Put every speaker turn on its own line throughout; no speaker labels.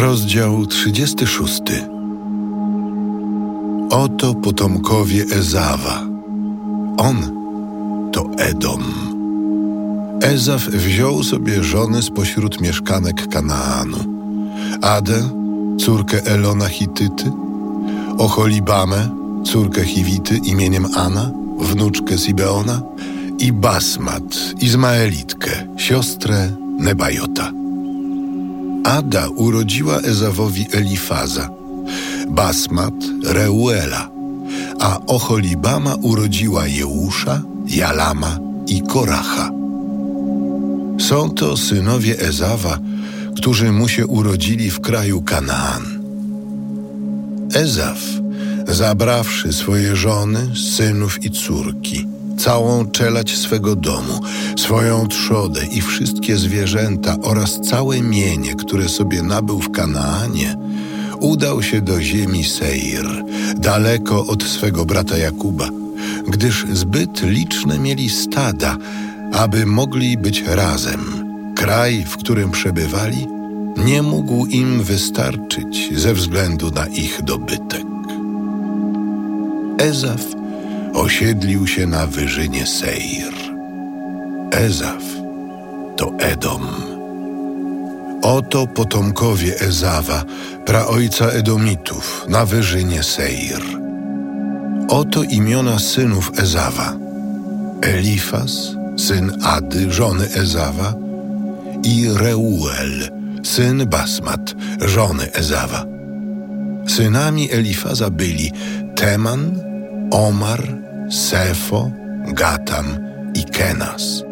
Rozdział 36. Oto potomkowie Ezawa. On to Edom. Ezaf wziął sobie żony spośród mieszkanek Kanaanu. Adę, córkę Elona Hityty, Ocholibamę, córkę Hiwity imieniem Ana, wnuczkę Sibeona i Basmat, Izmaelitkę, siostrę Nebajota. Ada urodziła Ezawowi Elifaza, Basmat Reuela, a Ocholibama urodziła Jeusza, Jalama i Koracha. Są to synowie Ezawa, którzy mu się urodzili w kraju Kanaan. Ezaf, zabrawszy swoje żony, synów i córki, całą czelać swego domu, swoją trzodę i wszystkie zwierzęta oraz całe mienie, które sobie nabył w Kanaanie, udał się do ziemi Seir, daleko od swego brata Jakuba, gdyż zbyt liczne mieli stada, aby mogli być razem. Kraj, w którym przebywali, nie mógł im wystarczyć ze względu na ich dobytek. Ezaf osiedlił się na wyżynie Seir. Ezaf to Edom. Oto potomkowie Ezawa, praojca Edomitów, na wyżynie Seir. Oto imiona synów Ezawa. Elifas, syn Ady, żony Ezawa i Reuel, syn Basmat, żony Ezawa. Synami Elifaza byli Teman, Omar, Sefo, Gatam i Kenas.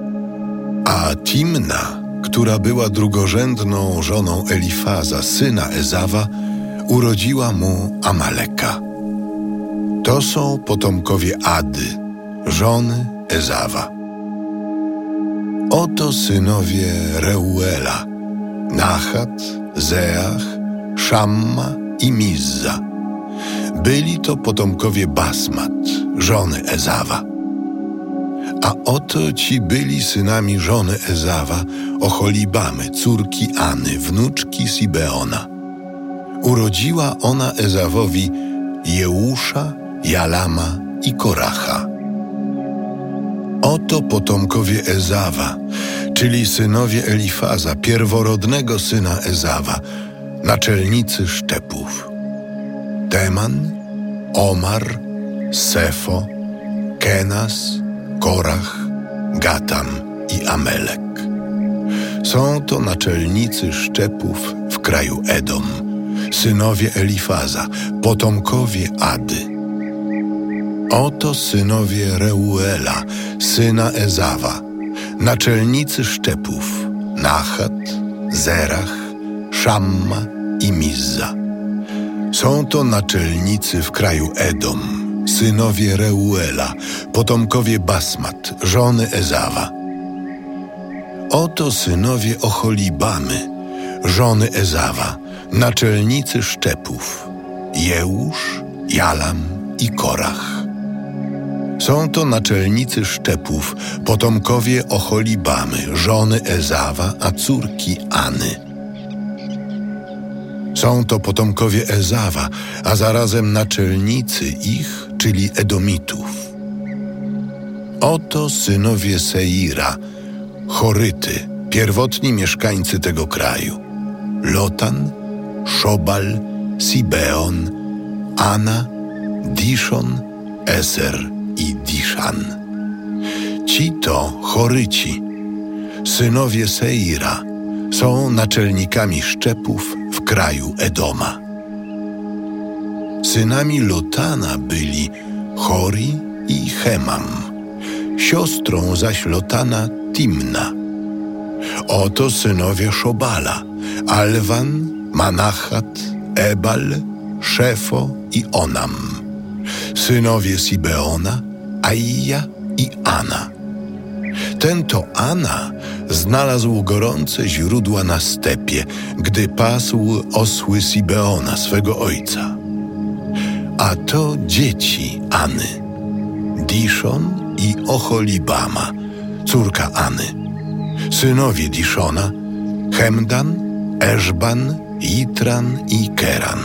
A Timna, która była drugorzędną żoną Elifaza, syna Ezawa, urodziła mu Amaleka. To są potomkowie Ady, żony Ezawa. Oto synowie Reuela, Nachat, Zeach, Szamma i Mizza. Byli to potomkowie Basmat, żony Ezawa. A oto ci byli synami żony Ezawa, Ocholibamy, córki Any, wnuczki Sibeona. Urodziła ona Ezawowi Jeusza, Jalama i Koracha. Oto potomkowie Ezawa, czyli synowie Elifaza, pierworodnego syna Ezawa, naczelnicy szczepów. Teman, Omar, Sefo, Kenas, Korach, Gatam i Amelek. Są to naczelnicy szczepów w kraju Edom, synowie Elifaza, potomkowie Ady. Oto synowie Reuela, syna Ezawa, naczelnicy szczepów, Nachat, Zerach, Szamma i Mizza. Są to naczelnicy w kraju Edom, synowie Reuela, potomkowie Basmat, żony Ezawa. Oto synowie Ocholibamy, żony Ezawa, naczelnicy szczepów, Jeusz, Jalam i Korach. Są to naczelnicy szczepów, potomkowie Ocholibamy, żony Ezawa, a córki Any. Są to potomkowie Ezawa, a zarazem naczelnicy ich, czyli Edomitów. Oto synowie Seira, Choryty, pierwotni mieszkańcy tego kraju. Lotan, Szobal, Sibeon, Ana, Dishon, Eser i Diszan. Ci to Choryci, synowie Seira, są naczelnikami szczepów w kraju Edoma. Synami Lotana byli Chori i Hemam, siostrą zaś Lotana Timna. Oto synowie Szobala, Alwan, Manachat, Ebal, Szefo i Onam. Synowie Sibeona, Aija i Ana. Ten to Ana znalazł gorące źródła na stepie, gdy pasł osły Sibeona, swego ojca. A to dzieci Any, Dishon i Ocholibama, córka Any. Synowie Dishona, Hemdan, Eszban Itran i Keran.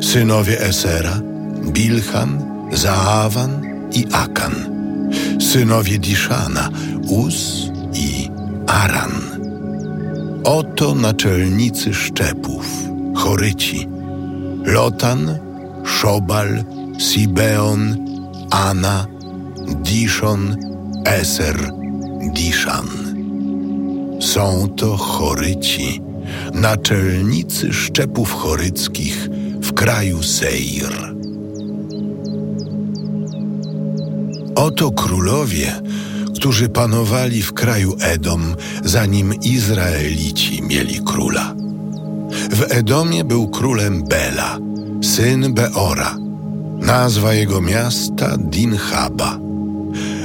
Synowie Esera, Bilhan, Zaawan i Akan. Synowie Diszana, Uz i Aran. Oto naczelnicy szczepów, choryci, Lotan, Szobal, Sibeon, Ana, Dishon, Eser, Diszan. Są to choryci, naczelnicy szczepów choryckich w kraju Seir. Oto królowie, którzy panowali w kraju Edom, zanim Izraelici mieli króla. W Edomie był królem Bela, syn Beora. Nazwa jego miasta Dinhaba.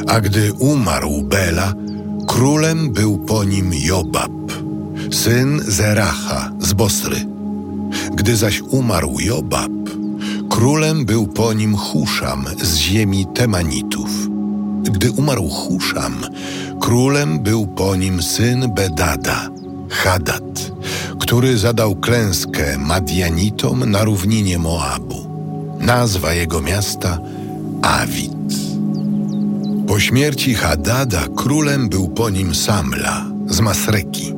A gdy umarł Bela, królem był po nim Jobab, syn Zeracha z Bosry. Gdy zaś umarł Jobab, królem był po nim Huszam z ziemi Temanitów. Gdy umarł Huszam, królem był po nim syn Bedada, Hadad, który zadał klęskę Madianitom na równinie Moabu. Nazwa jego miasta Awit. Po śmierci Hadada królem był po nim Samla z Masreki.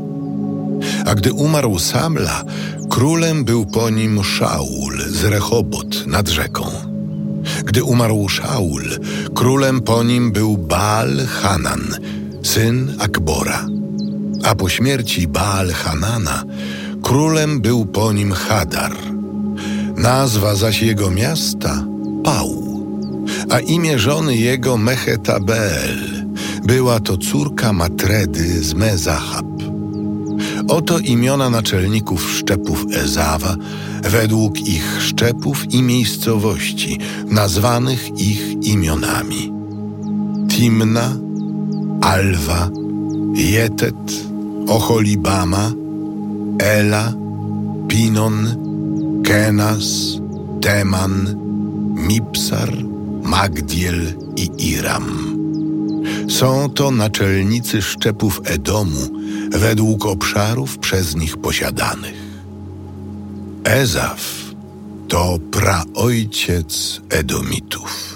A gdy umarł Samla, królem był po nim Szaul z Rechobot nad rzeką. Gdy umarł Szaul, królem po nim był Baal Hanan, syn Akbora. A po śmierci Baal Hanana, królem był po nim Hadar. Nazwa zaś jego miasta Pał, a imię żony jego Mechetabel. Była to córka Matredy z Mezahab. Oto imiona naczelników szczepów Ezawa według ich szczepów i miejscowości, nazwanych ich imionami. Timna, Alwa, Jetet, Ocholibama, Ela, Pinon, Kenas, Teman, Mipsar, Magdiel i Iram. Są to naczelnicy szczepów Edomu według obszarów przez nich posiadanych. Ezaf to praojciec Edomitów.